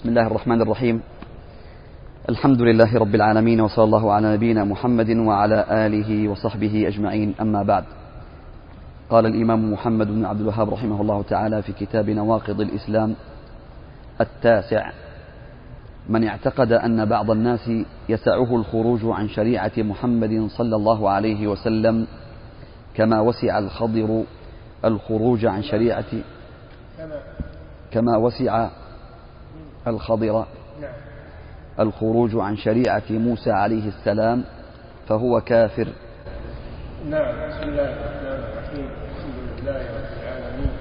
بسم الله الرحمن الرحيم. الحمد لله رب العالمين وصلى الله على نبينا محمد وعلى آله وصحبه أجمعين. أما بعد قال الإمام محمد بن عبد الوهاب رحمه الله تعالى في كتاب نواقض الإسلام التاسع من اعتقد أن بعض الناس يسعه الخروج عن شريعة محمد صلى الله عليه وسلم كما وسع الخضر الخروج عن شريعة كما وسع الخضر الخروج عن شريعة موسى عليه السلام فهو كافر. نعم بسم الله الرحمن الرحيم. الحمد لله رب العالمين.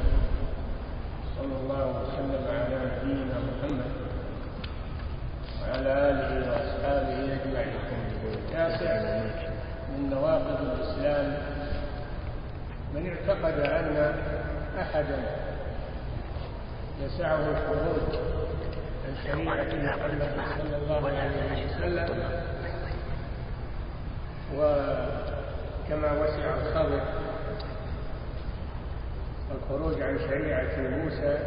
صلى الله وسلم على نبينا محمد وعلى آله وأصحابه أجمعين. تاسع من نواقض الإسلام من اعتقد أن أحدا يسعه الخروج صلى الله عليه وسلم وكما وسع الخبر الخروج عن شريعة موسى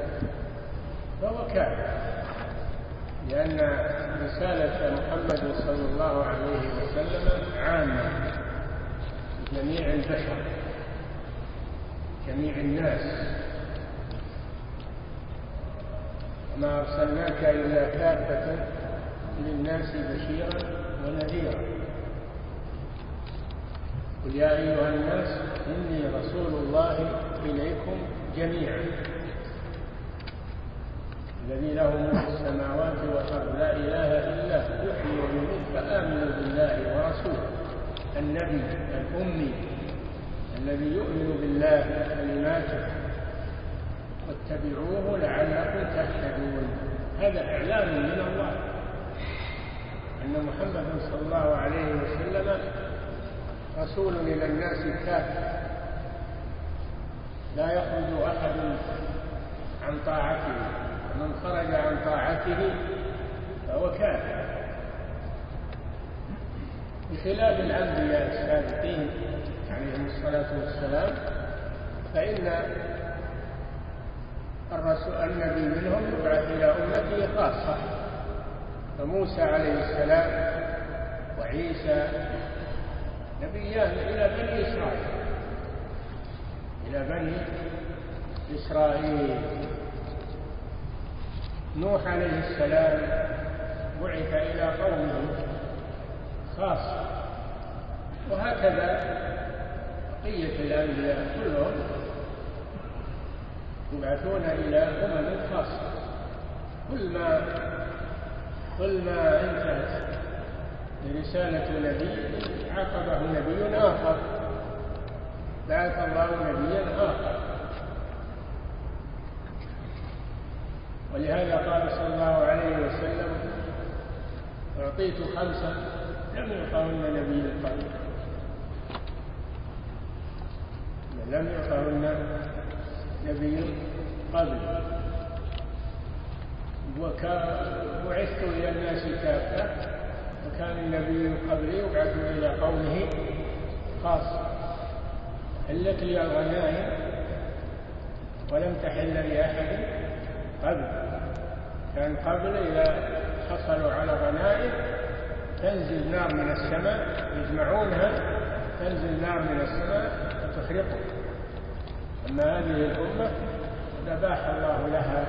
فهو كافر لأن رسالة محمد صلى الله عليه وسلم عامة لجميع البشر جميع الناس. وما أرسلناك إلا كافة للناس بشيرا ونذيرا. قل يا أيها الناس إني رسول الله إليكم جميعا. الذي له ملك السماوات والأرض لا إله إلا هو يحيي ويميت فآمنوا بالله ورسوله. النبي الأمي الذي يؤمن بالله وكلماته واتبعوه لعلكم تهتدون. هذا إعلان من الله. أن محمد صلى الله عليه وسلم رسول إلى الناس كافة لا يخرج أحد عن طاعته. ومن خرج عن طاعته فهو كافر بخلاف الأنبياء السابقين عليهم الصلاة والسلام فإن الرسول النبي منهم يبعث إلى أمته خاصة فموسى عليه السلام وعيسى نبيان إلى بني إسرائيل. إلى بني إسرائيل. نوح عليه السلام بعث إلى قومه خاصة وهكذا بقية الأنبياء كلهم يبعثون إلى أمم خاصة كل ما كل ما انتهت رسالة نبي عاقبه نبي آخر. بعث الله نبيا آخر. ولهذا قال صلى الله عليه وسلم أعطيت خمسا لم يعطهن نبي قبل لم يعطهن نبي قبل وبعثت إلى الناس كافة. وكان النبي قبلي يبعث إلى قومه خاصة. حلت لي الغنائم ولم تحل لأحد قبل. كان قبل إذا حصلوا على غنائم تنزل نار من السماء يجمعونها تنزل نار من السماء وتحرقه أما هذه الأمة فباح الله لها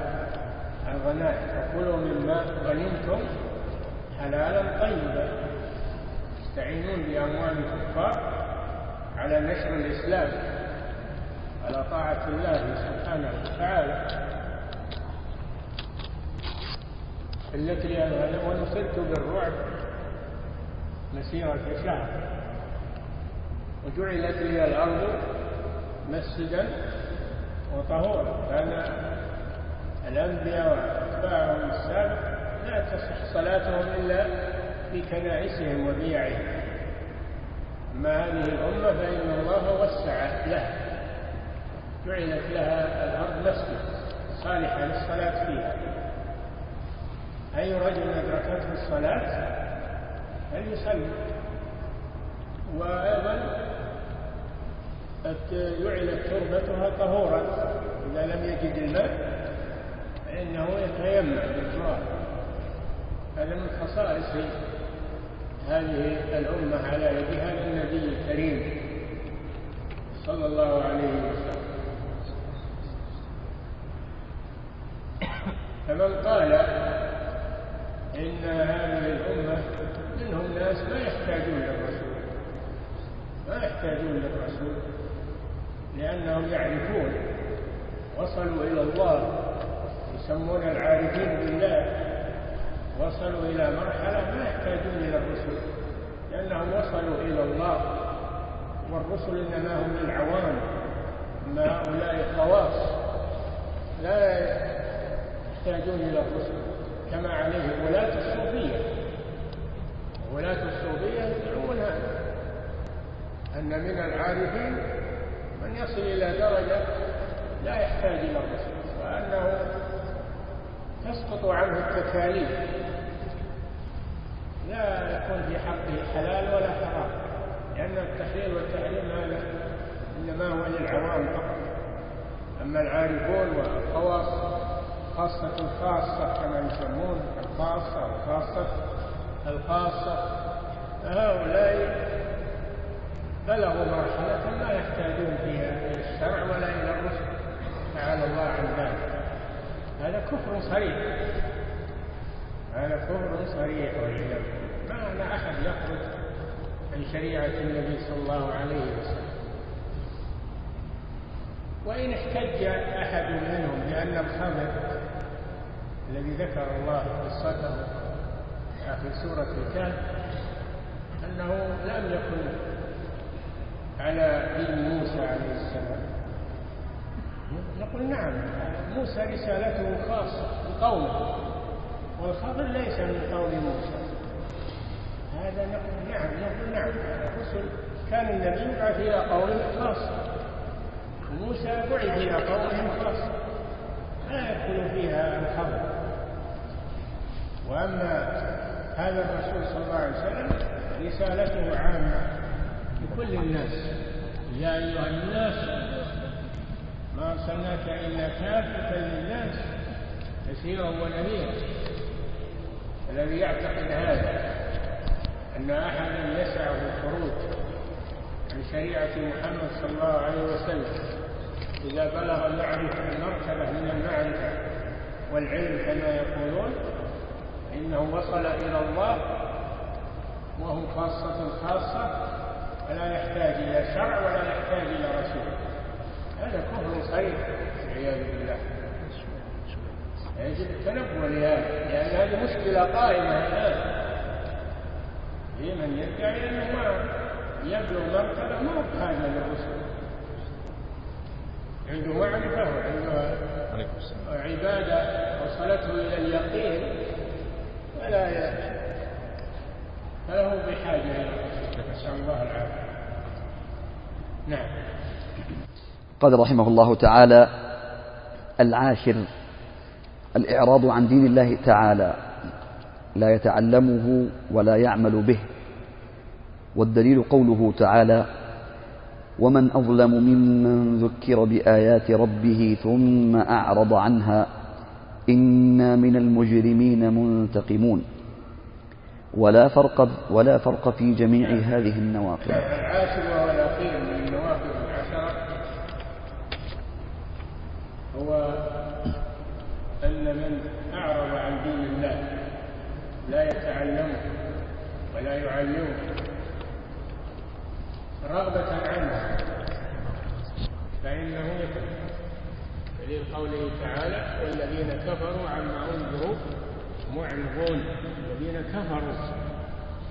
الغنائم فكلوا مما غنمتم حلالا طيبا. يستعينون بأموال الكفار على نشر الإسلام على طاعة الله سبحانه وتعالى. حلت لي الغنم ونصرت بالرعب مسيرة شهر وجعلت لي الأرض مسجدا وطهورا. كان الأنبياء وأتباعهم السابق لا تصح صلاتهم إلا في كنائسهم وبيعهم. أما هذه الأمة فإن الله وسع لها جعلت لها الأرض مسجد صالحة للصلاة فيها. أي رجل أدركته الصلاة فليصلي. وأيضا جعلت تربتها طهورا. إذا لم يجد الماء فإنه يتيمم بالتراب خصائص هذه الأمة على يد هذا النبي الكريم صلى الله عليه وسلم. فمن قال إن هذه الأمة منهم ناس ما يحتاجون للرسول. ما يحتاجون للرسول. لأنهم يعرفون وصلوا إلى الله يسمون العارفين بالله. وصلوا إلى مرحلة ما يحتاجون إلى الرسل لأنهم وصلوا إلى الله. والرسل إنما هم العوام أما هؤلاء الخواص لا يحتاجون إلى الرسل كما عليه ولاة الصوفية. ولاة الصوفية يدعون هذا أن من العارفين من يصل إلى درجة لا يحتاج إلى الرسل وأنه تسقط عنه التكاليف. لا يكون في حقه حلال ولا حرام لأن التحليل والتحريم هذا إنما هو للعوام فقط. أما العارفون والخواص خاصة الخاصة كما يسمون الخاصة وخاصة الخاصة هؤلاء بلغوا مرحلة لا يحتاجون فيها إلى الشرع ولا إلى الرسل تعالى الله عن ذلك. هذا كفر صريح. هذا كفر صريح والعياذ ما أن أحد يخرج عن شريعة النبي صلى الله عليه وسلم. وإن احتج أحد منهم بأن الخمر الذي ذكر الله قصته في سورة الكهف أنه لم يكن على دين موسى عليه السلام. نقول نعم موسى رسالته خاصة بقومه والخضر ليس من قوم موسى. هذا نقول نعم نقول نعم الرسل كان النبي يبعث إلى قوم خاصة. وموسى بعث إلى قوم خاصة لا يدخل فيها الخبر. وأما هذا الرسول صلى الله عليه وسلم رسالته عامة. لكل الناس. يا أيها الناس ما أرسلناك إلا كافة للناس بشيرا ونذيرا. الذي يعتقد هذا أن أحدا يسعه الخروج عن شريعة محمد صلى الله عليه وسلم. إذا بلغ المعرفة المرتبة من المعرفة والعلم كما يقولون إنه وصل إلى الله وهم خاصة خاصة فلا يحتاج إلى شرع ولا يحتاج إلى رسول. هذا كفر صريح والعياذ بالله. يجب التنبه لهذا لأن هذه مشكلة قائمة الآن. لمن يدعي أنه ما يبلغ مرتبة ما هو بحاجة للرسل عنده معرفة وعنده عبادة وصلته إلى اليقين فلا. فله بحاجة إلى الرسل نسأل الله العافية. نعم. قال رحمه الله تعالى العاشر الإعراض عن دين الله تعالى لا يتعلمه ولا يعمل به. والدليل قوله تعالى ومن أظلم ممن ذكر بآيات ربه ثم أعرض عنها إنا من المجرمين منتقمون. ولا فرق ولا فرق في جميع هذه النواقض. العاشر وهو الأخير من النواقض العشرة هو أن من أعرض عن دين الله لا يتعلمه ولا يعلمه رغبة عنه فإنه يكفر. دليل قوله تعالى والذين كفروا عما أنذروا معرضون الذين كفروا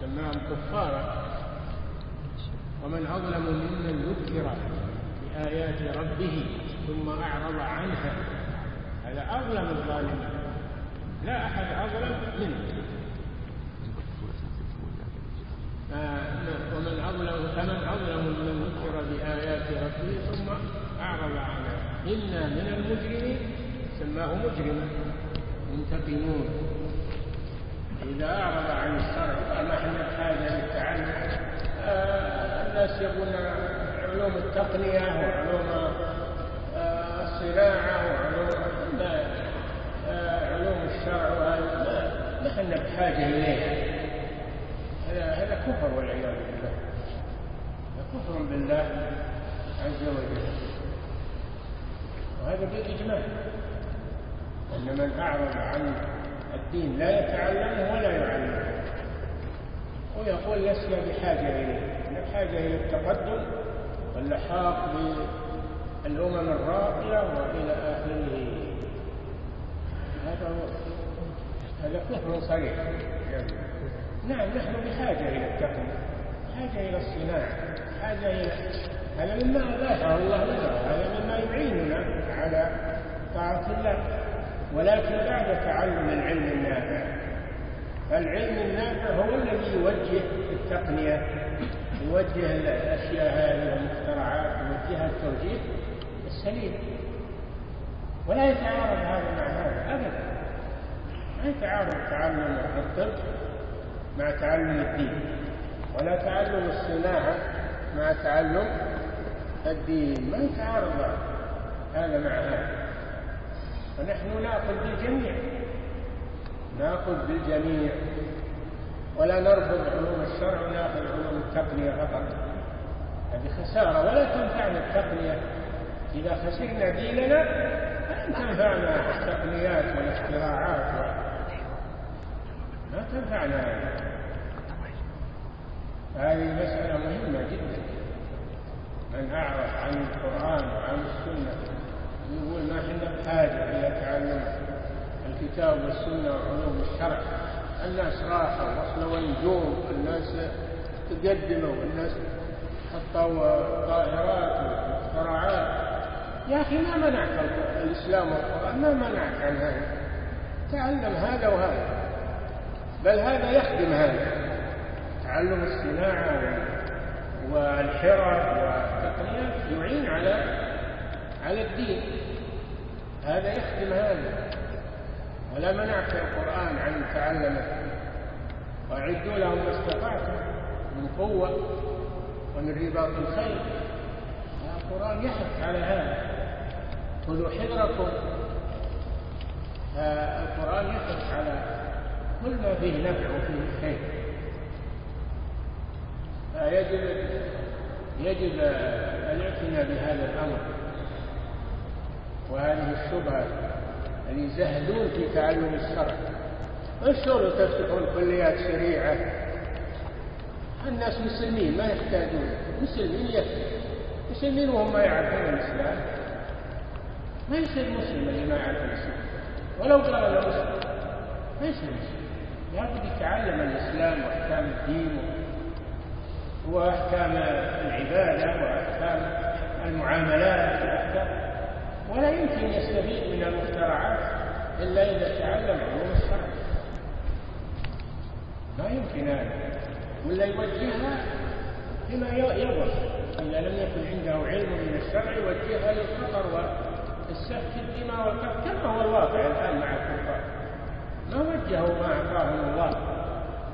سماهم كفارا. ومن أظلم ممن ذكر بآيات ربه ثم أعرض عنها. هذا أظلم الظالمين. لا أحد أظلم منه ومن أظلم فمن أظلم من ذكر بآيات ربه ثم أعرض عنها. إنا من المجرمين. سماه مجرما منتقمون. إذا أعرض عن الشرع قال نحن بحاجة للتعلم آه الناس يبون علوم التقنية وعلوم آه الصناعة وعلوم آه علوم الشرع وهذا نحن بحاجة إليها. هذا كفر والعياذ بالله. كفر بالله عز وجل. وهذا بالإجماع. أن من أعرض عن الدين لا يتعلمه ولا يعلمه. ويقول لسنا بحاجة إليه. بحاجة إلى التقدم واللحاق بالأمم الراقية وإلى آخره. هذا هو هذا كفر صريح. نعم نحن بحاجة إلى التقوى حاجة إلى الصناعة حاجة إلى هذا مما أباحه الله لنا هذا مما يعيننا على طاعة الله. ولكن بعد تعلم العلم النافع. العلم النافع هو الذي يوجه التقنية يوجه الأشياء هذه المخترعات يوجهها التوجيه السليم. ولا يتعارض هذا مع هذا أبدا. ما يتعارض تعلم الطب مع تعلم الدين ولا تعلم الصناعة مع تعلم الدين. ما يتعارض هذا مع هذا. فنحن ناخذ بالجميع. ناخذ بالجميع. ولا نرفض علوم الشرع وناخذ علوم التقنية فقط. هذه خسارة ولا تنفعنا التقنية. إذا خسرنا ديننا لن تنفعنا التقنيات والاختراعات. ما تنفعنا. هذه مسألة مهمة جدا. من أعرف عن القرآن وعن السنة. يقول ما إحنا بحاجة إلى تعلم الكتاب والسنة وعلوم الشرع. الناس راحوا وصلوا النجوم الناس تقدموا والناس حطوا طائرات واختراعات يا أخي ما منعك الإسلام والقرآن؟ ما منعك عن هذا. تعلم هذا وهذا. بل هذا يخدم هذا. تعلم الصناعة والحرف والتقنيات يعين على على الدين. هذا يخدم هذا. ولا منعك القرآن عن تعلمه وأعدوا لهم ما استطعتم من قوة ومن رباط الخيل القرآن يحث على هذا. خذوا حذركم. القرآن يحث على كل ما فيه نفع وفيه خير. فيجب يجب الاعتناء بهذا الأمر. وهذه الشبهة اللي يزهدون في تعلم الشرع. الشغل تفتحون كليات شريعة. الناس مسلمين ما يحتاجون. مسلمين يفتح مسلمين وهم ما يعرفون الإسلام. ما يصير مسلم اللي ما يعرف الإسلام. ولو قال له مسلم ما يصير مسلم. لابد يتعلم الإسلام وأحكام الدين وأحكام العبادة وأحكام المعاملات وأحكام ولا يمكن يستفيد من المخترعات إلا إذا تعلم علوم الشرع ما يمكن هذا. ولا يوجهها بما يبغى إذا لم يكن عنده علم من الشرع يوجهها للخطر والسفك الدماء والقتل كما هو الواقع الآن مع الكفار. ما وجهوا ما أعطاهم الله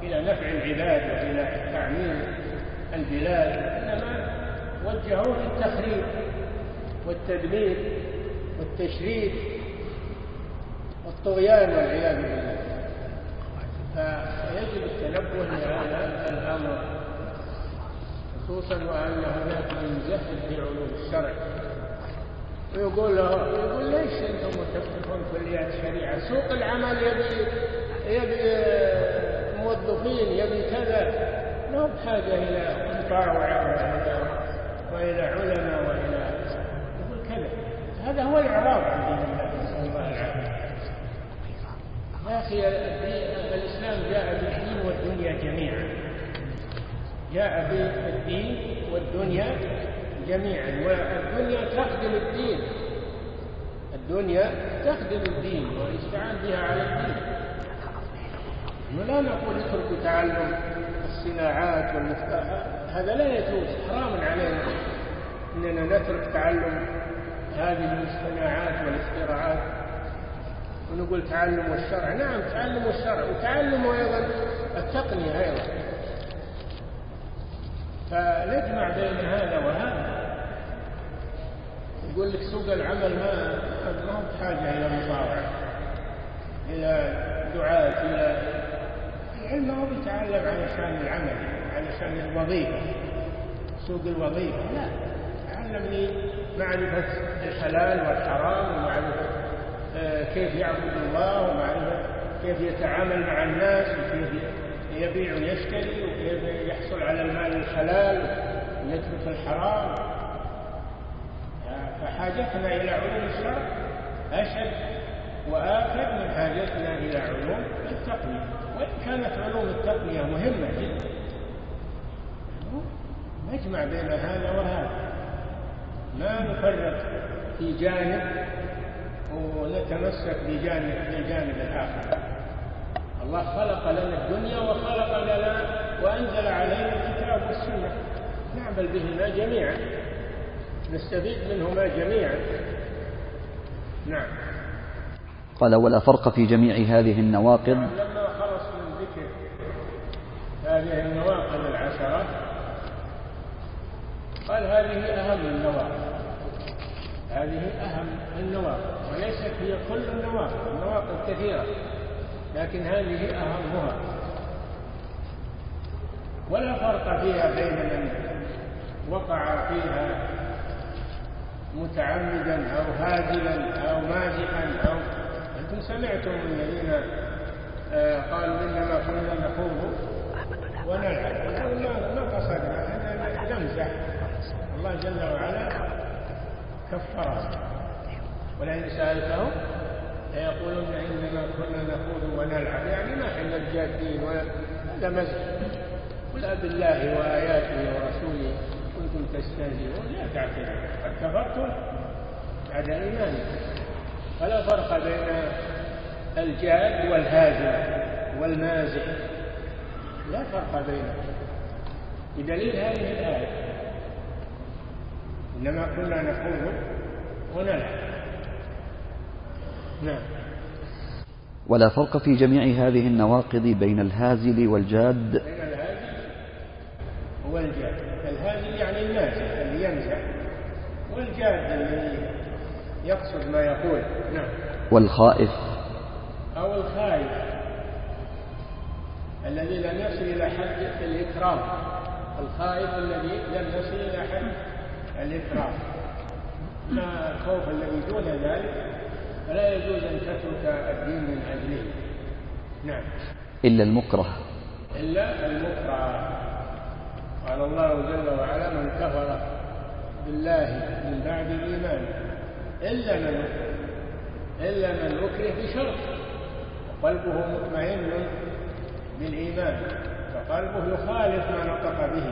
إلى نفع العباد وإلى تعمير البلاد إنما وجهوه للتخريب والتدمير والتشريد والطغيان والعياذ بالله. فيجب التنبه لهذا الأمر خصوصا وأن هناك من يزهد في علوم الشرع. ويقول له يقول ليش أنتم تفتحون كليات شريعه؟ سوق العمل يبي يبي موظفين يبي كذا. ما بحاجة إلى قطاع وإلى علماء هذا هو الاعراض عن دين الله نسال الله العافيه يا أخي الإسلام جاء بالدين والدنيا جميعا. جاء بالدين والدنيا جميعا. والدنيا تخدم الدين. الدنيا تخدم الدين ويستعان بها على الدين. ولا نقول اتركوا تعلم الصناعات والمفتاح هذا لا يجوز حرام علينا إننا نترك تعلم هذه الصناعات والاختراعات. ونقول تعلم الشرع نعم تعلم الشرع وتعلم أيضا التقنية أيضا. فنجمع بين هذا وهذا. يقول لك سوق العمل ما ما هو بحاجة إلى مطاوعة إلى دعاة إلى العلم ما هو بيتعلم علشان العمل علشان الوظيفة. سوق الوظيفة. لا علمني معرفة الحلال والحرام ومعرفة آه، كيف يعبد الله ومعرفة كيف يتعامل مع الناس وكيف يبيع ويشتري وكيف يحصل على المال الحلال ويترك الحرام. فحاجتنا إلى علوم الشرع أشد وآكد من حاجتنا إلى علوم التقنية وإن كانت علوم التقنية مهمة جدا نجمع بين هذا وهذا. ما نفرق في جانب ونتمسك بجانب الجانب الآخر. الله خلق لنا الدنيا وخلق لنا وأنزل علينا الكتاب والسنة. نعمل بهما جميعا. نستفيد منهما جميعا. نعم. قال ولا فرق في جميع هذه النواقض. لما خلص من ذكر هذه النواقض العشرة قال هذه أهم النواقض. هذه أهم النواقض وليست هي كل النواقض النواقض كثيرة لكن هذه أهمها. ولا فرق فيها بين من وقع فيها متعمدا أو هازلا أو مازحا أو أنتم سمعتم الذين آه، قالوا إنما كنا نخوض ونلعب. ما قصدنا؟ أن نمزح. الله جل وعلا كفرها ولئن سألتهم ليقولن إنما كنا نخوض ونلعب. يعني ما إحنا الجادين ولا مزح. قل بالله وآياته ورسوله كنتم تستهزئون. لا تعتذروا. قد كفرتم بعد إيمانكم. فلا فرق بين الجاد والهازل والمازح. لا فرق بينهم. بدليل هذه الآية. إنما كنا نخوض ونلعب نعم. ولا فرق في جميع هذه النواقض بين الهازل والجاد. بين الهازل والجاد. الهازل يعني المازح اللي يمزح والجاد الذي يقصد ما يقول. نعم. والخائف. أو الخائف. الذي لم يصل إلى حد الإكرام. الخائف الذي لم يصل إلى حد الإكرام ما الخوف الذي دون ذلك فلا يجوز أن تترك الدين من أجله. نعم. إلا المكره. إلا المكره. قال الله جل وعلا من كفر بالله من بعد إيمانه إلا من إلا من أكره بشرط وقلبه مطمئن بالإيمان فقلبه يخالف ما نطق به.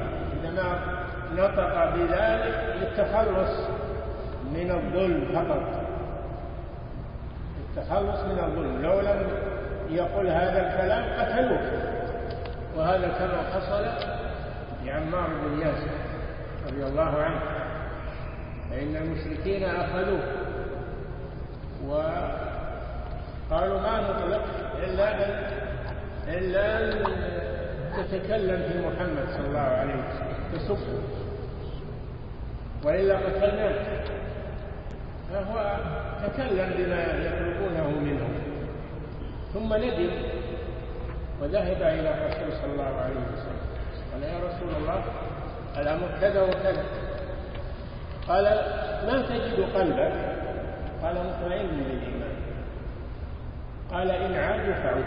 إنما نطق بذلك للتخلص من الظلم فقط. التخلص من الظلم. لو لم يقل هذا الكلام قتلوه. وهذا كما حصل لعمار بن ياسر رضي الله عنه. فإن المشركين أخذوه. وقالوا ما نطلق إلا أن إلا أن تتكلم في محمد صلى الله عليه وسلم. تسبه وإلا قتلناك فهو تكلم بما يطلبونه منه. ثم ندم وذهب إلى الرسول صلى الله عليه وسلم. قال يا رسول الله الأمر كذا وكذا. قال ما تجد قلبك؟ قال مطمئن بالإيمان. قال إن عادوا فعد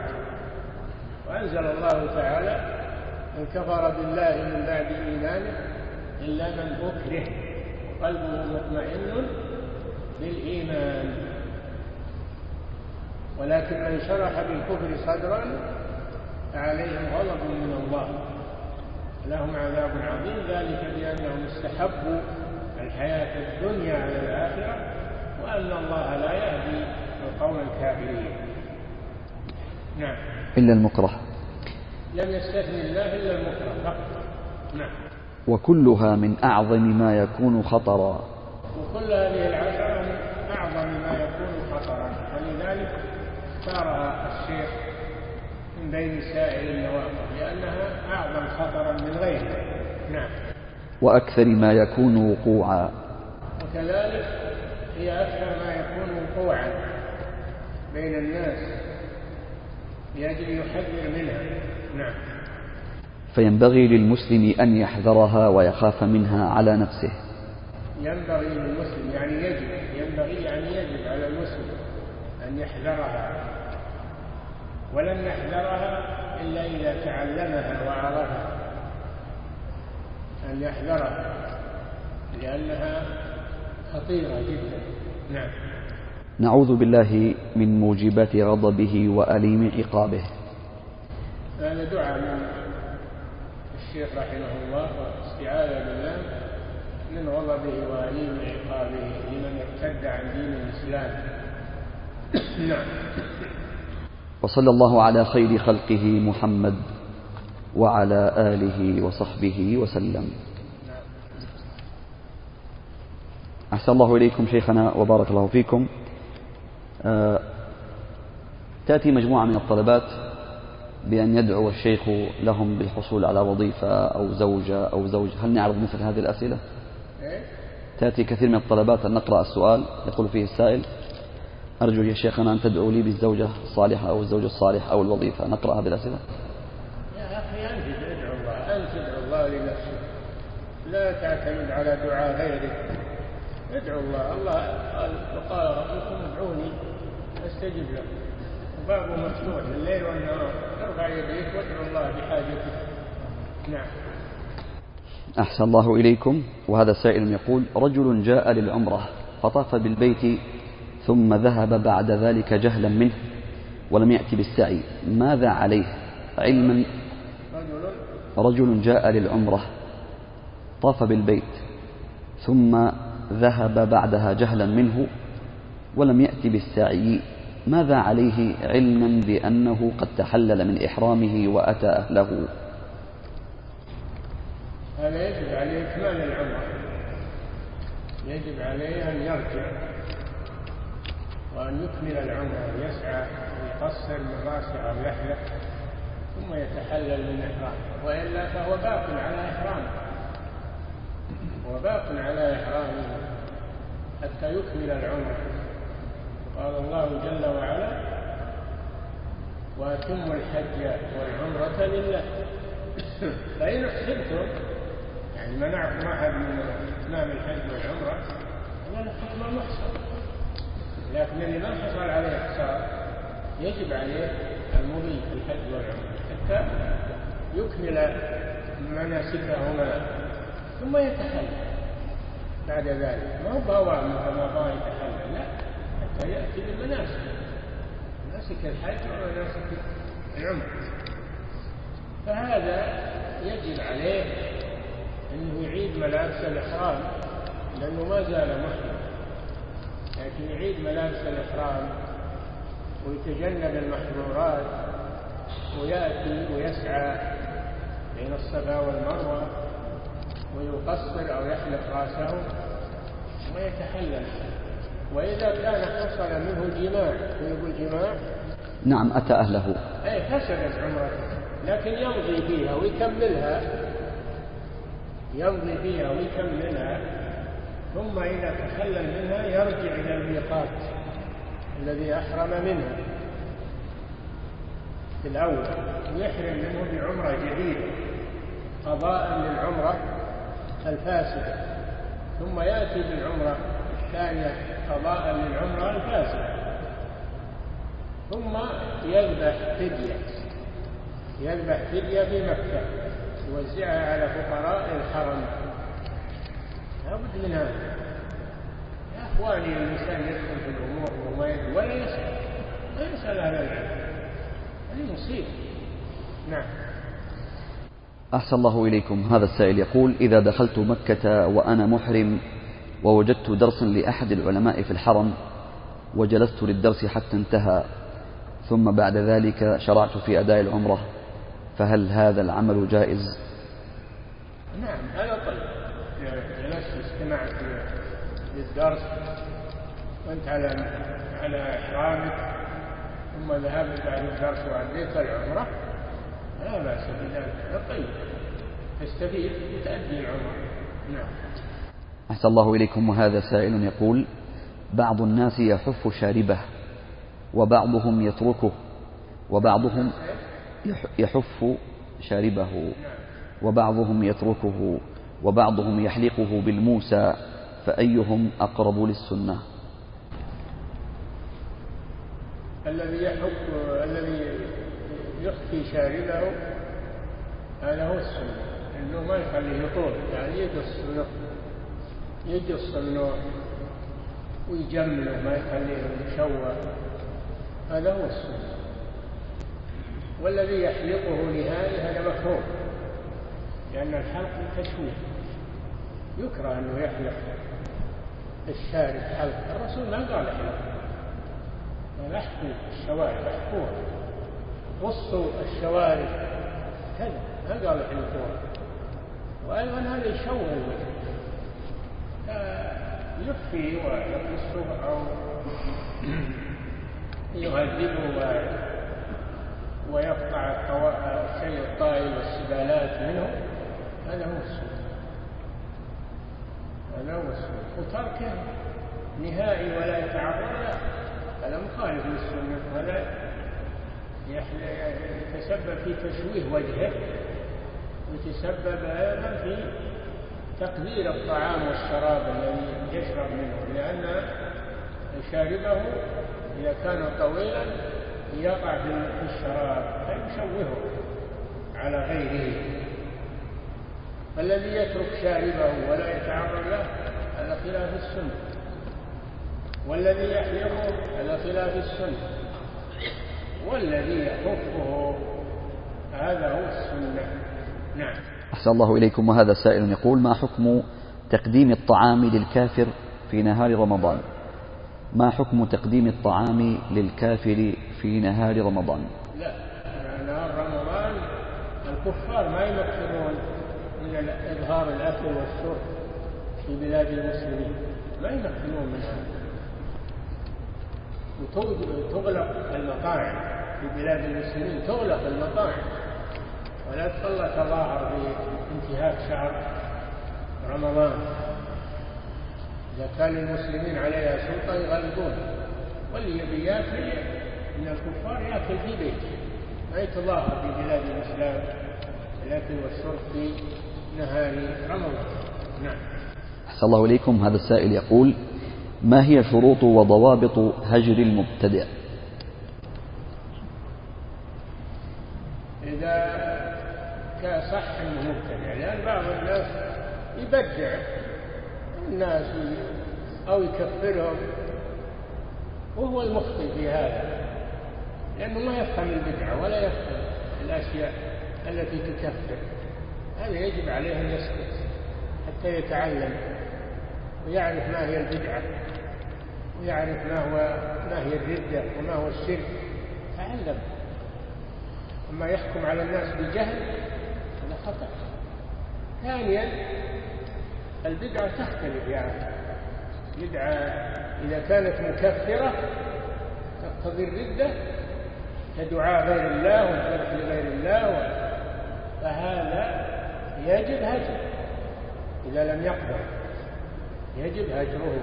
وأنزل الله تعالى كفر بالله من بعد إيمانه إلا من أكره قلبه مطمئن بالإيمان. ولكن من شرح بالكفر صدرا فعليهم غضب من الله. لهم عذاب عظيم ذلك بأنهم استحبوا الحياة الدنيا على الآخرة وأن الله لا يهدي القوم الكافرين. نعم. إلا المكره. لم يستثني الله إلا المكره فقط. نعم. وكلها من أعظم ما يكون خطرا. وكل هذه العشرة من أعظم ما يكون خطرا. ولذلك اختارها الشيخ من بين سائر النواقض لأنها أعظم خطرا من غيرها. نعم. وأكثر ما يكون وقوعا. وكذلك هي أكثر ما يكون وقوعا بين الناس لأجل يحذر منها. نعم. فينبغي للمسلم أن يحذرها ويخاف منها على نفسه. ينبغي للمسلم يعني يجب ينبغي يعني يجب على المسلم أن يحذرها. ولن يحذرها إلا إذا تعلمها وعرفها. أن يحذرها لأنها خطيرة جدا. نعم. نعوذ بالله من موجبات غضبه وأليم عقابه. هذا دعاء من الشيخ رحمه الله واستعاذة بالله من غضبه وأليم عقابه لمن ارتد عن دين الإسلام. نعم. وصلى الله على خير خلقه محمد وعلى آله وصحبه وسلم. أحسن الله إليكم شيخنا وبارك الله فيكم. آه، تأتي مجموعة من الطلبات. بأن يدعو الشيخ لهم بالحصول على وظيفة أو زوجة أو زوج. هل نعرض مثل هذه الأسئلة؟ تأتي كثير من الطلبات أن نقرأ السؤال يقول فيه السائل أرجو يا شيخنا أن تدعو لي بالزوجة الصالحة أو الزوج الصالح أو الوظيفة. نقرأ هذه الأسئلة. يا أخي أنت ادعو الله أنت ادعو الله لنفسك لا تعتمد على دعاء غيرك ادعو الله. الله قال ربكم ادعوني أستجب لكم. وبابه مفتوح الليل والنهار. أرفع يديك وادعو الله بحاجتك. نعم. أحسن الله إليكم. وهذا سائل يقول رجل جاء للعمرة فطاف بالبيت ثم ذهب بعد ذلك جهلا منه ولم يأتي بالسعي. ماذا عليه؟ علما. رجل. رجل جاء للعمرة طاف بالبيت ثم ذهب بعدها جهلا منه ولم يأتي بالسعي. ماذا عليه علما بأنه قد تحلل من إحرامه وأتى أهله؟ هذا يجب عليه إكمال العمرة يجب عليه أن يرجع وأن يكمل العمرة ويسعى ويقصر من رأسه أو يحلق ثم يتحلل من إحرامه. وإلا فهو باق على إحرامه. هو باق على إحرامه حتى يكمل العمرة قال الله جل وعلا وأتموا الحج والعمرة لله. فإن أحسنتم يعني منعكم أحد من إتمام الحج والعمرة هذا حكم المحصن. لكن اللي ما حصل عليه إحصار يجب عليه المضي في الحج والعمرة حتى يكمل مناسكهما ثم يتحلل. بعد ذلك ما هو بوام كما بغى يتحلل؟ لا. حتى يأتي بالمناسك. مناسك الحج ومناسك العمرة؟ فهذا يجب عليه أنه يعيد ملابس الإحرام لأنه ما زال محرم. لكن يعيد ملابس الإحرام ويتجنب المحظورات ويأتي ويسعى بين الصفا والمروة ويقصر أو يحلق رأسه ويتحلل. وإذا كان حصل منه جماع ويقول جماع نعم أتى أهله. أي فسدت عمرته لكن يمضي فيها ويكملها. يمضي فيها ويكملها. ثم إذا تحلل منها يرجع إلى الميقات الذي أحرم منه. في الأول ويحرم منه بعمرة جديدة. قضاء للعمرة الفاسدة. ثم يأتي بالعمرة الثانية. قضاء للعمرة الفاسدة. ثم يذبح فدية. يذبح فدية في مكة. يوزعها على فقراء الحرم. لابد من هذا. يا أخواني الإنسان يدخل في الأمور يدري ولا يسأل. ما يسأل أهل العلم. هذه مصيبة. نعم. أحسن الله إليكم. هذا السائل يقول إذا دخلت مكة وأنا محرم ووجدت درسا لأحد العلماء في الحرم وجلست للدرس حتى انتهى ثم بعد ذلك شرعت في أداء العمرة فهل هذا العمل جائز؟ نعم هذا طيب. جلست استمعت للدرس وانت على على إحرامك ثم ذهبت بعد الدرس واديت العمرة. لا بأس بذلك طيب. تستفيد وتؤدي العمره نعم. أحسن الله إليكم وهذا سائل يقول بعض الناس يحف شاربه وبعضهم يتركه وبعضهم يحف شاربه وبعضهم يتركه وبعضهم يحلقه بالموسى فأيهم أقرب للسنة؟ الذي يحك الذي يخفي شاربه هذا هو السنة إنه ما يخليه يطول يعني يقص منه يقص النوع ويجمله ما يخليه مشوه هذا هو السنة. والذي يحلقه نهائي هذا مكروه. لأن الحلق تشويه. يكره أنه يحلق الشارب حلق. الرسول ما قال احلق قال احكوا الشوارب احكوها. قصوا الشوارب. كذا. ما قال احلقوها وأيضا هذا يشوه الوجه. يخفي ويقصه أو يهذبه ويقطع الشيء الطائل والسبالات منه. هذا هو السنة هذا هو السنة وتركه نهائي ولا يتعرض له. هذا مخالف للسنة. ولا يتسبب في تشويه وجهه. ويتسبب أيضا في تقدير الطعام والشراب الذي يشرب منه لأن شاربه إذا كان طويلا يقع في الشراب فيشوهه على غيره. فالذي يترك شاربه ولا يتعرض له هذا خلاف السنة. والذي يحلقه هذا خلاف السنة. والذي يحفه هذا هو السنة. نعم. أحسن الله إليكم. وهذا سائل يقول ما حكم تقديم الطعام للكافر في نهار رمضان؟ ما حكم تقديم الطعام للكافر في نهار رمضان؟ لا نهار رمضان الكفار ما يمكنون من إظهار الأكل والشرب في بلاد المسلمين. ما يمكنون من هذا. وتغلق المطاعم في بلاد المسلمين تغلق المطاعم. ولا تظل تظاهر بانتهاك شهر رمضان. إذا كان للمسلمين عليها سلطة يغلقون واللي يبي ياكل من الكفار ياكل في بيته ما يتظاهر في بلاد الإسلام الأكل والشرب في نهار رمضان. نعم. أحسن الله إليكم. هذا السائل يقول ما هي شروط وضوابط هجر المبتدع إذا كان صح أنه مبتدع. لأن بعض الناس يبدع. الناس أو يكفرهم. وهو المخطئ في هذا. لأنه ما يفهم البدعة ولا يفهم الأشياء التي تكفر. هذا يجب عليه أن يسكت حتى يتعلم ويعرف ما هي البدعة ويعرف ما هو ما هي الردة وما هو الشرك. تعلم. أما يحكم على الناس هذا خطأ ثانيا البدعة تختلف يعني بدعة إذا كانت مكفرة تقتضي الردة كدعاء غير الله والذبح لغير الله فهذا يجب هجر إذا لم يقدر يجب هجره.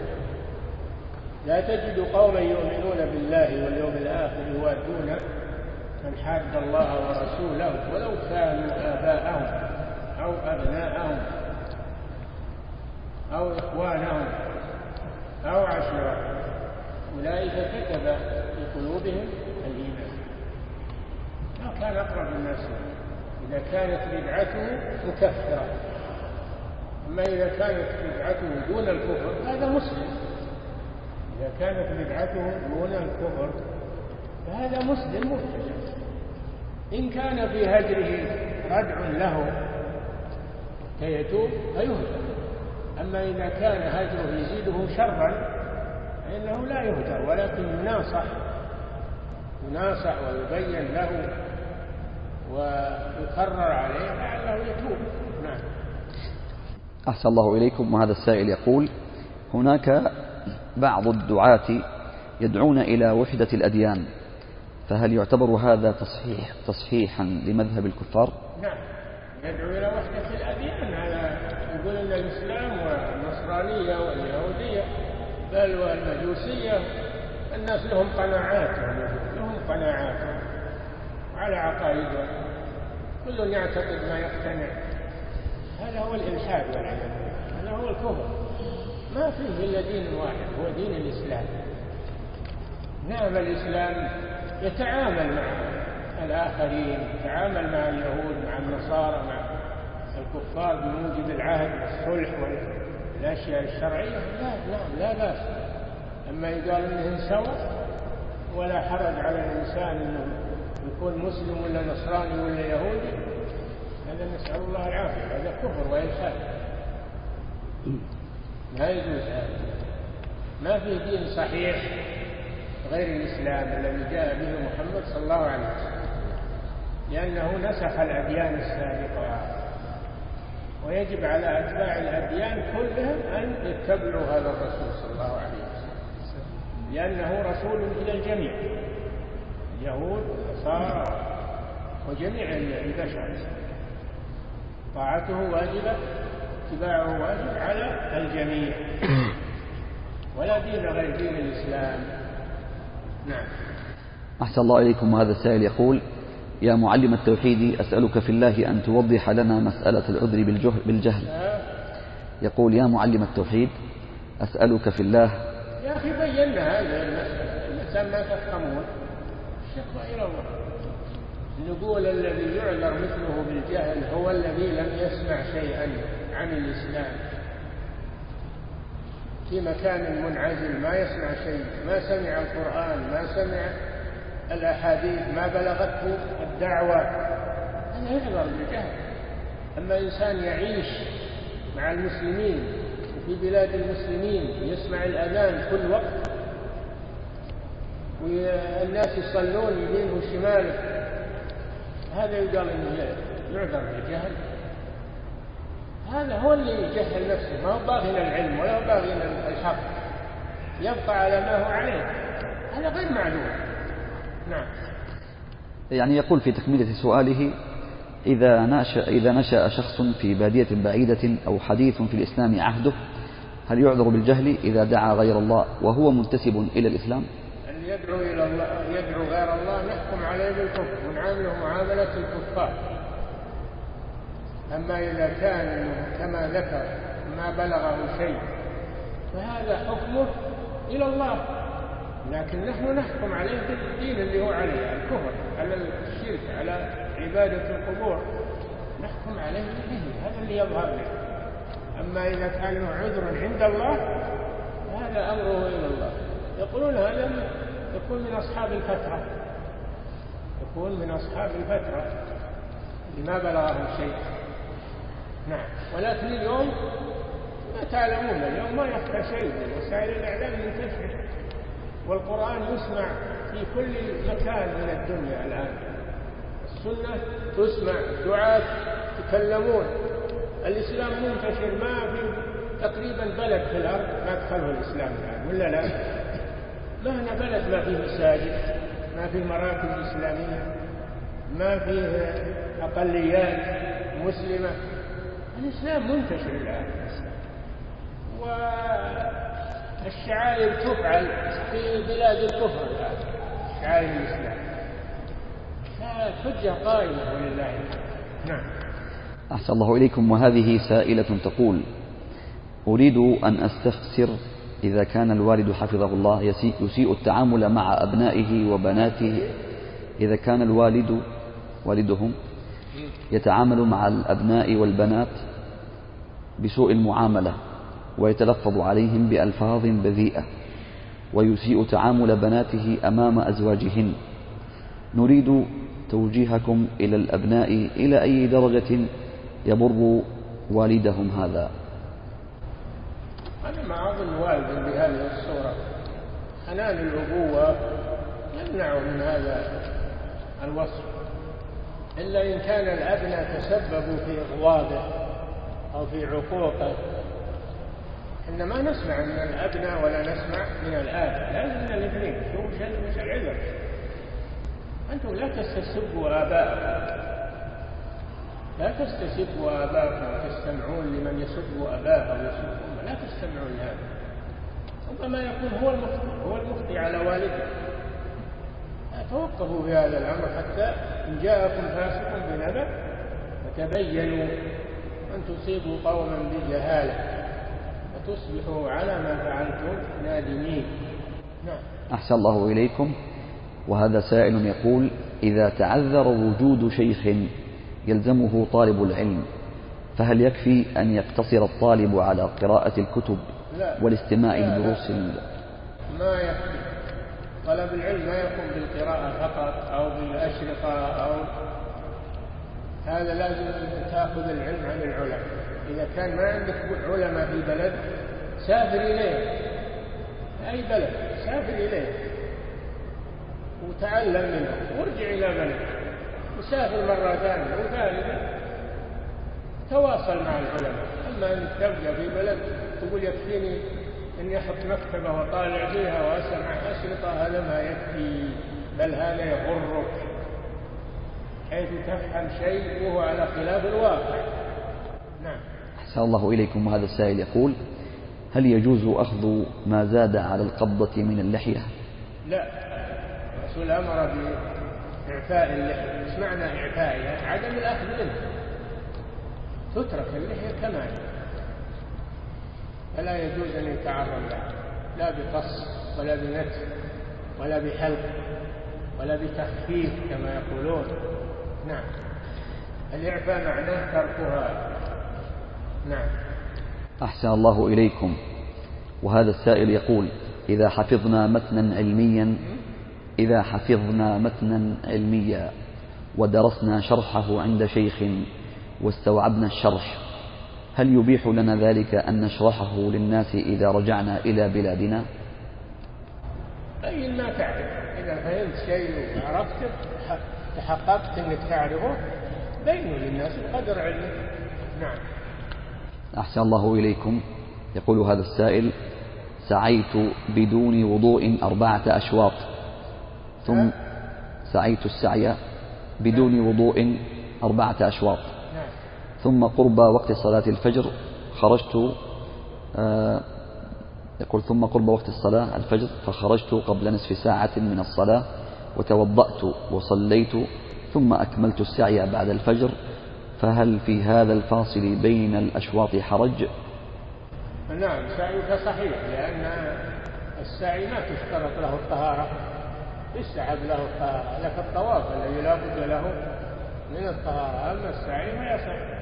لا تجد قوما يؤمنون بالله واليوم الآخر يوادون من حاد الله ورسوله ولو كانوا آباءهم أو أبناءهم أو إخوانهم أو عشيرتهم. أولئك كتب في قلوبهم الإيمان. ما كان أقرب الناس إذا كانت بدعته مكفرة. أما إذا كانت بدعته دون الكفر هذا مسلم. إذا كانت بدعته دون الكفر فهذا مسلم مبتدع. إن كان في هجره ردع له فيتوب فيهدى أما إذا كان هجره يزيده شرا فإنه لا يهجر ولكن يناصح يناصح ويبين له ويقرر عليه لعله يتوب. نعم. أحسن الله إليكم. وهذا السائل يقول هناك بعض الدعاة يدعون إلى وحدة الأديان. فهل يعتبر هذا تصحيح تصحيحا لمذهب الكفار؟ نعم. يدعو إلى وحدة الأديان. هذا يقول أن الإسلام والنصرانية واليهودية بل والمجوسية الناس لهم قناعات لهم قناعات على عقائدهم. كل يعتقد ما يقتنع. هذا هو الإلحاد والعياذ هذا هو الكفر. ما فيه إلا دين واحد هو دين الإسلام. نعم الإسلام يتعامل مع الآخرين يتعامل مع اليهود مع النصارى مع الكفار بموجب العهد والصلح والأشياء الشرعية. لا نعم لا بأس. أما يقال إنهم سوا ولا حرج على الإنسان أنه يكون مسلم ولا نصراني ولا يهودي هذا نسأل الله العافية. هذا كفر وإلحاد لا يجوز هذا. ما في دين صحيح. غير الإسلام الذي جاء به محمد صلى الله عليه وسلم. لأنه نسخ الأديان السابقة. ويجب على أتباع الأديان كلهم أن يتبعوا هذا الرسول صلى الله عليه وسلم. لأنه رسول إلى الجميع. اليهود والنصارى وجميع البشر طاعته واجبة اتباعه واجب على الجميع. ولا دين غير دين الإسلام. نعم. أحسن الله إليكم وهذا السائل يقول يا معلم التوحيد أسألك في الله أن توضح لنا مسألة العذر بالجهل, بالجهل. يقول يا معلم التوحيد أسألك في الله يا أخي بينا هذه المسألة. الإنسان ما تفهمون. الشكوى إلى الله. نقول الذي يعذر مثله بالجهل هو الذي لم يسمع شيئا عن الإسلام. في مكان منعزل ما يسمع شيء ما سمع القرآن ما سمع الأحاديث ما بلغته الدعوة. هذا يعذر بالجهل أما إنسان يعيش مع المسلمين وفي بلاد المسلمين يسمع الأذان كل وقت والناس يصلون يمين وشمال هذا يقال انه يعذر بالجهل هذا هو اللي يجهل نفسه. ما هو باغي العلم ولا هو باغي الحق يبقى على ما هو عليه. هذا غير معلوم. نعم. يعني يقول في تكملة سؤاله إذا نشأ, إذا نشأ شخص في بادية بعيدة أو حديث في الإسلام عهده هل يعذر بالجهل إذا دعا غير الله وهو منتسب إلى الإسلام؟ اللي يدعو إلى الله يدعو غير الله نحكم عليه بالكفر ونعامله معاملة الكفار. أما إذا كان كما ذكر ما بلغه شيء. فهذا حكمه إلى الله. لكن نحن نحكم عليه بالدين اللي هو عليه الكفر على الشرك على عبادة القبور. نحكم عليه به هذا اللي يظهر لنا أما إذا كان عذر عند الله فهذا أمره إلى الله. يقولون هذا يكون من أصحاب الفترة. يكون من أصحاب الفترة. لما بلغهم شيء. نعم. ولكن اليوم ما تعلمون اليوم ما يخفى شيء من وسائل الإعلام منتشرة والقرآن يسمع في كل مكان من الدنيا الآن. السنة تسمع دعاة يتكلمون. الإسلام منتشر ما في تقريبا بلد في الأرض ما دخله الإسلام الآن ولا لا؟ ما هنا بلد ما فيه مساجد ما فيه مراكز إسلامية ما فيه أقليات مسلمة. الإسلام منتشر الآن. والشعائر تفعل في بلاد الكفر الآن شعائر الإسلام. فالحجة قائمة ولله نعم. أحسن الله إليكم. وهذه سائلة تقول أريد أن أستفسر إذا كان الوالد حفظه الله يسيء التعامل مع أبنائه وبناته. إذا كان الوالد والدهم يتعامل مع الأبناء والبنات بسوء المعاملة ويتلفظ عليهم بألفاظ بذيئة ويسيء تعامل بناته أمام أزواجهن. نريد توجيهكم إلى الأبناء إلى أي درجة يبر والدهم هذا. أنا ما أظن والد بهذه الصورة. حنان الأبوة يمنع من هذا الوصف. إلا إن كان الأبناء تسببوا في إغواضه أو في عقوقه. إن ما نسمع من الأبناء ولا نسمع من الآباء لازم من الاثنين. شو وش العذر أنتم لا تستسبوا آباءكم. لا تستسبوا آباءكم. وتستمعون لمن يسب أباه أو يسب لا تستمعوا لهذا. ربما يكون هو المخطئ. هو المخطئ على والده. توقفوا في هذا الأمر حتى إن جاءكم فاسق بنبأ فتبينوا أن تصيبوا قوما بجهالة فتصبحوا على ما فعلتم نادمين. نعم. أحسن الله إليكم. وهذا سائل يقول إذا تعذر وجود شيخ يلزمه طالب العلم فهل يكفي أن يقتصر الطالب على قراءة الكتب لا. والاستماع لدروس ما يكفي. طلب العلم ما يكون بالقراءة فقط أو بالأشرطة أو هذا لازم تأخذ العلم عن العلماء. إذا كان ما عندك علماء في البلد سافر إليه أي بلد؟ سافر إليه وتعلم منه وارجع إلى بلدك. وسافر مرة ثانية وثالثة. تواصل مع العلماء. أما أنك تبقى في بلد تقول يكفيني أني أحط مكتبة وطالع فيها وأسمع أشرطة هذا ما يكفي. بل هذا يغرك. حيث تفهم شيء وهو على خلاف الواقع. نعم. أحسن الله إليكم. وهذا السائل يقول هل يجوز أخذ ما زاد على القبضة من اللحية؟ لا. الرسول أمر بإعفاء اللحية. إيش معنى إعفائها عدم الأخذ منه تترك اللحية كما هي. فلا يجوز أن يتعرض لها لا بقص ولا بنتف ولا بحلق ولا بتخفيف كما يقولون. نعم. الإعفاء معناه تركها. نعم. أحسن الله إليكم. وهذا السائل يقول إذا حفظنا متنا علميا إذا حفظنا متنا علميا ودرسنا شرحه عند شيخ واستوعبنا الشرح هل يبيح لنا ذلك أن نشرحه للناس إذا رجعنا إلى بلادنا؟ بين ما تعرف. إذا فهمت شيء وعرفته تحققت أنك تعرفه بينه للناس بقدر علمك. نعم. أحسن الله إليكم. يقول هذا السائل سعيت بدون وضوء أربعة أشواط. ثم سعيت السعي بدون وضوء أربعة أشواط. ثم قرب وقت صلاة الفجر خرجت آه، يقول ثم قرب وقت الصلاة الفجر فخرجت قبل نصف ساعة من الصلاة وتوضأت وصليت ثم أكملت السعي بعد الفجر فهل في هذا الفاصل بين الأشواط حرج؟ نعم سعيك صحيح لأن السعي ما تشترط له الطهارة يستحب له الطهارة لك الطواف الذي لا بد له من الطهارة أما السعي ما يصح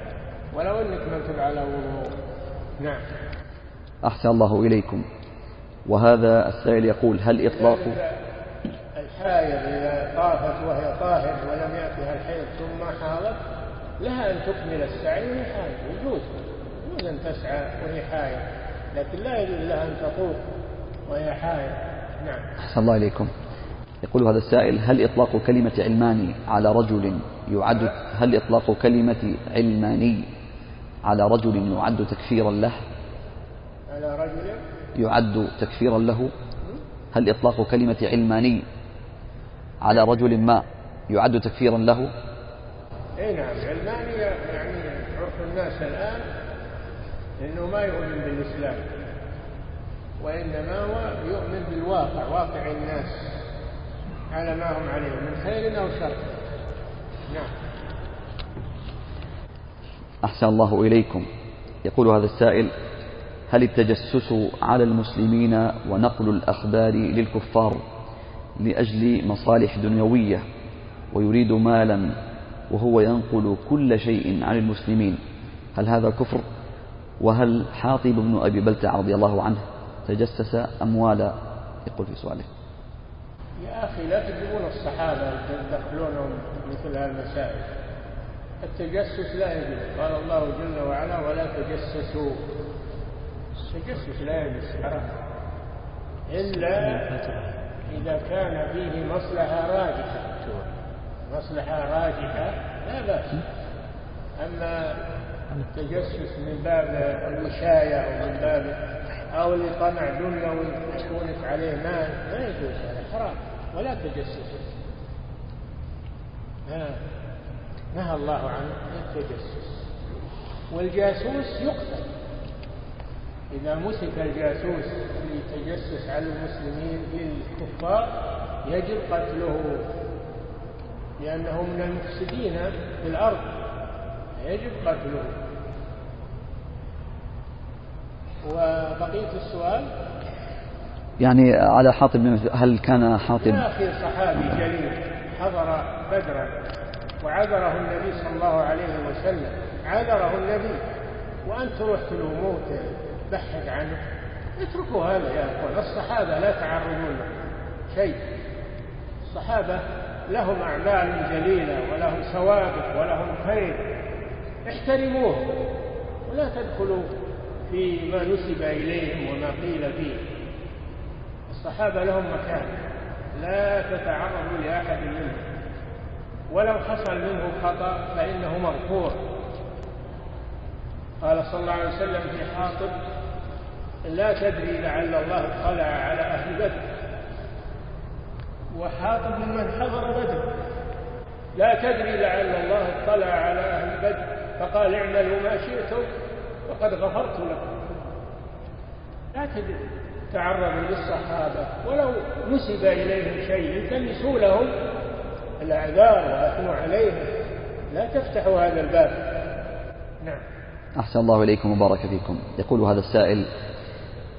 ولو إنك ما على وضوء نعم. أحسن الله إليكم. وهذا السائل يقول هل إطلاق؟ الحائض إذا طافت وهي طاهر ولم يأتها الحيض ثم حاضت لها أن تكمل السعي وهي حائض يجوز يجوز أن تسعى وهي حائض لكن لا يجوز لها أن تطوف وهي حائض. نعم. أحسن الله إليكم. يقول هذا السائل هل إطلاق كلمة علماني على رجل يعد؟ هل إطلاق كلمة علماني على رجل يعد تكفيرا له. على رجل؟ يعد تكفيرا له. هل إطلاق كلمة علماني على رجل ما يعد تكفيرا له؟ اي نعم علماني يعني عرف الناس الآن إنه ما يؤمن بالإسلام وإنما هو يؤمن بالواقع واقع الناس على ما هم عليه من خير أو شر. نعم. أحسن الله إليكم. يقول هذا السائل هل التجسس على المسلمين ونقل الأخبار للكفار لأجل مصالح دنيوية ويريد مالا وهو ينقل كل شيء عن المسلمين؟ هل هذا كفر؟ وهل حاطب بن أبي بلتع رضي الله عنه تجسس أموالا يقول في سؤاله. يا أخي لا تجيبون الصحابة تدخلونهم مثل هالمسائل التجسس لا يجوز. قال الله جل وعلا ولا تجسسوا. التجسس لا يجوز. حرام إلا إذا كان فيه مصلحة راجحة. مصلحة راجحة لا بأس. أما التجسس من باب الوشاية أو من باب أو لطمع دنيوي يكونك عليه مال لا يجوز. هذا حرام. ولا تجسس نهى الله عن التجسس. والجاسوس يقتل. إذا مسك الجاسوس للتجسس على المسلمين للكفار يجب قتله. لأنه من المفسدين في الأرض. يجب قتله. وبقية السؤال؟ يعني على حاطب هل كان حاطب؟ أخي صحابي جليل حضر بدرا. وعذره النبي صلى الله عليه وسلم. عذره النبي. وأنت تروح تلوموه تبحث عنه. اتركوا هذا يا أخوان. الصحابة لا تعرضون شيء. الصحابة لهم أعمال جليلة ولهم سوابق ولهم خير. احترموهم ولا تدخلوا فيما نسب إليهم وما قيل فيه. الصحابة لهم مكان. لا تتعرضوا لأحد منهم. ولو حصل منه خطأ فإنه مغفور. قال صلى الله عليه وسلم في حاطب لا تدري لعل الله اطلع على أهل بدر. وحاطب ممن حضر بدر لا تدري لعل الله اطلع على أهل بدر فقال اعملوا ما شئتم وقد غفرت لكم. لا تعرضوا للصحابة ولو نسب إليهم شيء التمسوا لهم الأعذار وأثنوا عليهم. لا تفتحوا هذا الباب. نعم. أحسن الله إليكم وبارك فيكم. يقول هذا السائل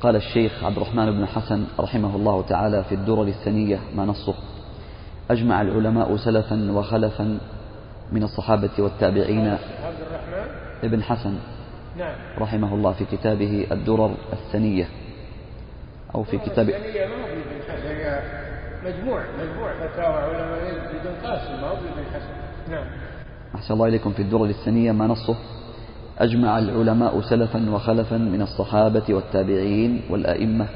قال الشيخ عبد الرحمن بن حسن رحمه الله تعالى في الدرر الثنية ما نصه؟ أجمع العلماء سلفا وخلفا من الصحابة والتابعين. عبد الرحمن؟ ابن حسن نعم. رحمه الله في كتابه الدرر الثنية أو في كتاب الثنية ما هو ابن حسن مجموع مجموع فتاوى علماء ابن قاسم ما هو ابن حسن. نعم. أحسن الله إليكم في الدرر الثنية ما نصه؟ أجمع العلماء سلفا وخلفا من الصحابة والتابعين والأئمة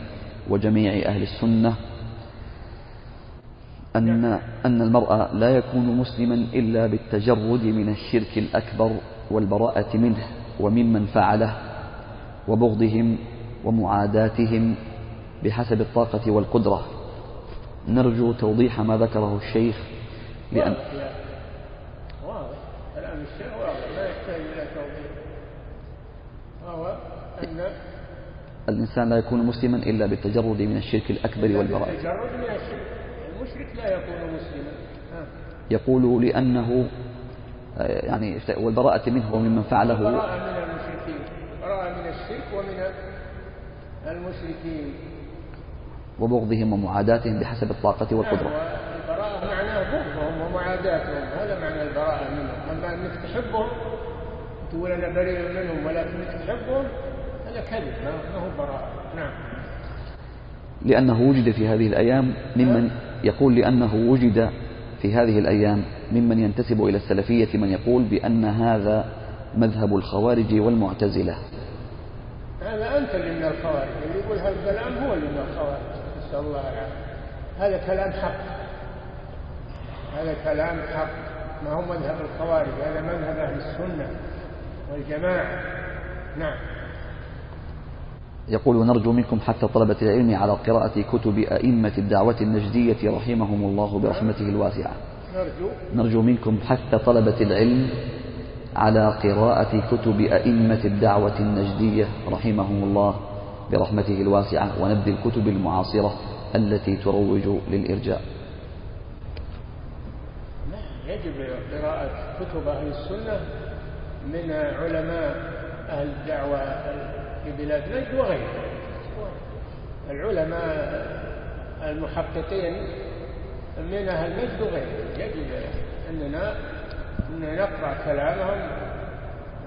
وجميع أهل السنة. أن أن المرء لا يكون مسلما إلا بالتجرد من الشرك الأكبر والبراءة منه وممن فعله وبغضهم ومعاداتهم بحسب الطاقة والقدرة. نرجو توضيح ما ذكره الشيخ لأن واضح كلام الشيخ واضح لا يحتاج إلى توضيح. وهو أن الإنسان لا يكون مسلما إلا بالتجرد من الشرك الأكبر والبراءة. التجرد من الشرك. المشرك لا يكون مسلما. يقول لأنه يعني والبراءة منه وممن فعله. براءة من المشركين. براءة من الشرك ومن المشركين. وبغضهم ومعاداتهم بحسب الطاقة والقدرة. البراءة معناه بغضهم ومعاداتهم هذا معنى البراءة منهم. أما أنك تحبهم تقول أنا بريء منهم ولكنك تحبهم هذا كذب ما ما هو براءة. نعم. لأنه وجد في هذه الأيام ممن يقول لأنه وجد في هذه الأيام ممن ينتسب إلى السلفية من يقول بأن هذا مذهب الخوارج والمعتزلة. هذا أنت اللي من الخوارج اللي يقول هذا الكلام هو اللي من الخوارج. نسأل الله. العافية هذا كلام حق. هذا كلام حق. ما هو مذهب الخوارج هذا مذهب أهل السنة والجماعة. نعم. يقول نرجو منكم حتى طلبة العلم على قراءة كتب أئمة الدعوة النجدية رحمهم الله برحمته الواسعة. نرجو. نرجو منكم حتى طلبة العلم على قراءة كتب أئمة الدعوة النجدية رحمهم الله برحمته الواسعة ونبذ الكتب المعاصرة التي تروج للإرجاء. يجب قراءة كتب أهل السنة من علماء أهل الدعوة في بلاد نجد وغيرها. العلماء المحققين من أهل نجد وغيرهم. يجب أننا أن نقرأ كلامهم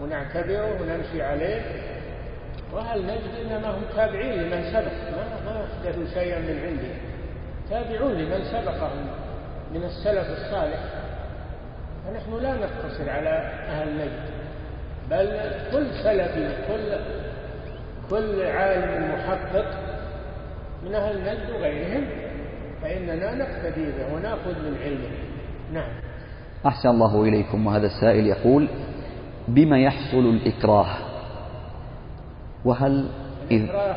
ونعتبره ونمشي عليه وأهل نجد إنما هم تابعين لمن سبق. ما ما أحدثوا شيئا من عندهم تابعون لمن سبقهم من السلف الصالح. فنحن لا نقتصر على أهل نجد بل كل سلفي كل كل عالم محقق من أهل نجد وغيرهم فإننا نقتدي به ونأخذ من علمه. نعم. أحسن الله إليكم. وهذا السائل يقول بما يحصل الإكراه؟ وهل الإكراه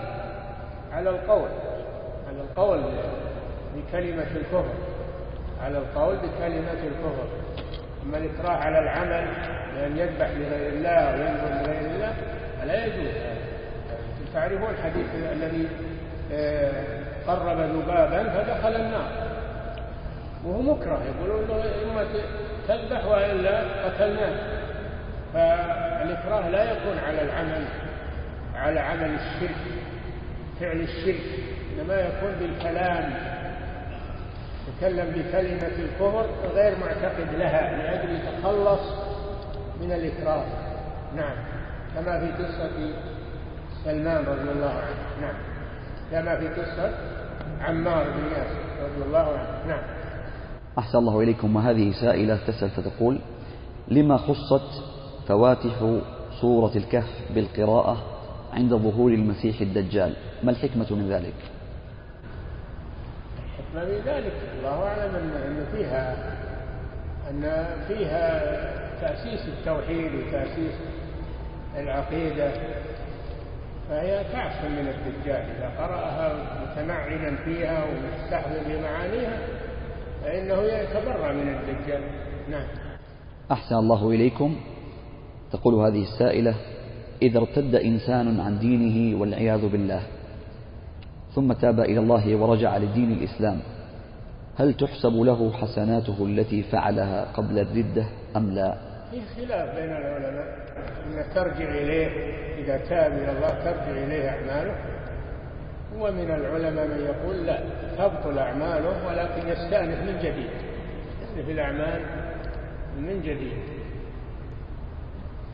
على القول على القول بكلمة الكفر على القول بكلمة الكفر. أما الإكراه على العمل بأن يذبح لغير الله وينظر لغير الله فلا يجوز تعرفون الحديث الذي آه، قرب ذبابا فدخل النار. وهو مكره يقولون له إما تذبح وإلا قتلناه. فالإكراه لا يكون على العمل على عمل الشرك فعل الشرك. إنما يكون بالكلام. يتكلم بكلمة الكفر غير معتقد لها لأجل يتخلص من الإكراه. نعم. كما في قصة سلمان رضي الله عنه. نعم. كما في قصة عمار بن ياسر رضي الله عنه. نعم. أحسن الله إليكم. وهذه سائلة تسأل فتقول لما خصت فواتح سورة الكهف بالقراءة عند ظهور المسيح الدجال. ما الحكمة من ذلك؟ الحكمة من ذلك. الله أعلم أن فيها أن فيها تأسيس التوحيد وتأسيس العقيدة. فهي تعصم من الدجال. إذا قرأها متمعنا فيها ومستحضر بمعانيها فإنه يتبرأ من الدجال. نعم. أحسن الله إليكم. تقول هذه السائلة إذا ارتد إنسان عن دينه والعياذ بالله. ثم تاب إلى الله ورجع لدين الإسلام. هل تحسب له حسناته التي فعلها قبل الردة أم لا؟ في خلاف بين العلماء. أن ترجع إليه إذا تاب إلى الله ترجع إليه أعماله. ومن العلماء من يقول لا تبطل أعماله ولكن يستأنف من جديد. يستأنف الأعمال من جديد.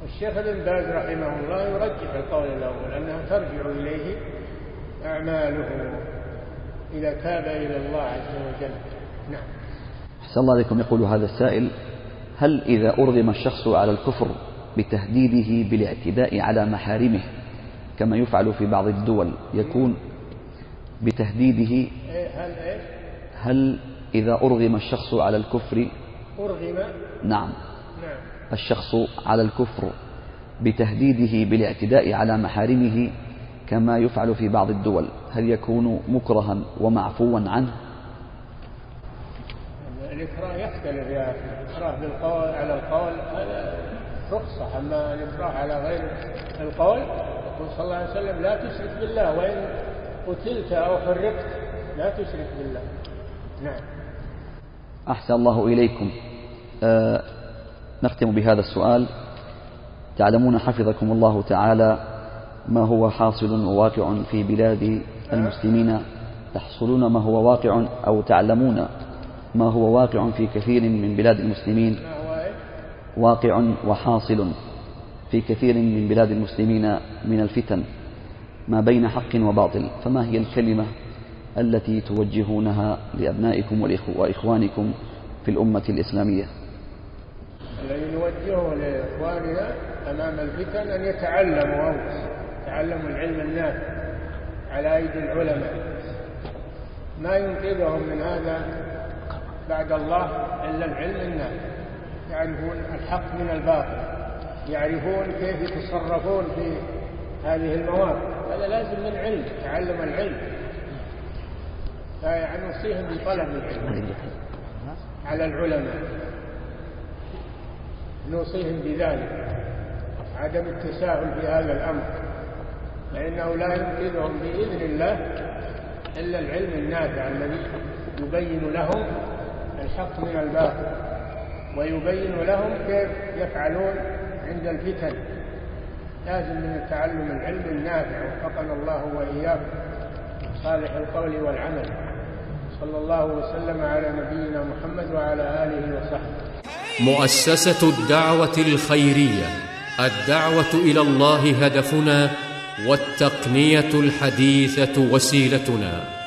والشيخ ابن باز رحمه الله يرجح القول الأول أنها ترجع إليه أعماله إذا تاب إلى الله عز وجل. نعم. أحسن الله عليكم. يقول هذا السائل هل إذا أرغم الشخص على الكفر بتهديده بالاعتداء على محارمه كما يفعل في بعض الدول يكون بتهديده؟ إيه، هل إيش؟ هل إذا أرغم الشخص على الكفر؟ أرغم؟ نعم. نعم. الشخص على الكفر بتهديده بالاعتداء على محارمه كما يفعل في بعض الدول. هل يكون مكرها ومعفوا عنه؟ الإكراه يختلف يا الإكراه بالقول على القول. هذا رخصة أما الإكراه على غير القول يقول صلى الله عليه وسلم لا تشرك بالله وإن قتلت أو حرقت لا تشرك بالله. نعم. أحسن الله إليكم. آه نختم بهذا السؤال. تعلمون حفظكم الله تعالى ما هو حاصل وواقع في بلاد المسلمين. تحصلون ما هو واقع أو تعلمون ما هو واقع في كثير من بلاد المسلمين؟ واقع وحاصل في كثير من بلاد المسلمين من الفتن ما بين حق وباطل. فما هي الكلمة التي توجهونها لأبنائكم وإخوانكم في الأمة الإسلامية؟ الذي نوجهه لإخواننا أمام الفتن أن يتعلموا أولا يتعلموا العلم النافع على أيدي العلماء. ما ينقذهم من هذا بعد الله إلا العلم النافع. يعرفون الحق من الباطل يعرفون كيف يتصرفون في هذه المواقف. هذا لازم من علم تعلم العلم. فيعني نوصيهم بطلب العلم على العلماء. نوصيهم بذلك عدم التساهل في هذا الأمر. فإنه لا ينقذهم بإذن الله إلا العلم النافع الذي يبين لهم الحق من الباطل ويبين لهم كيف يفعلون عند الفتن. لازم من تعلم العلم النافع وفقنا الله وإياكم. صالح القول والعمل. صلى الله وسلم على نبينا محمد وعلى آله وصحبه. مؤسسة الدعوة الخيرية الدعوة إلى الله هدفنا والتقنية الحديثة وسيلتنا.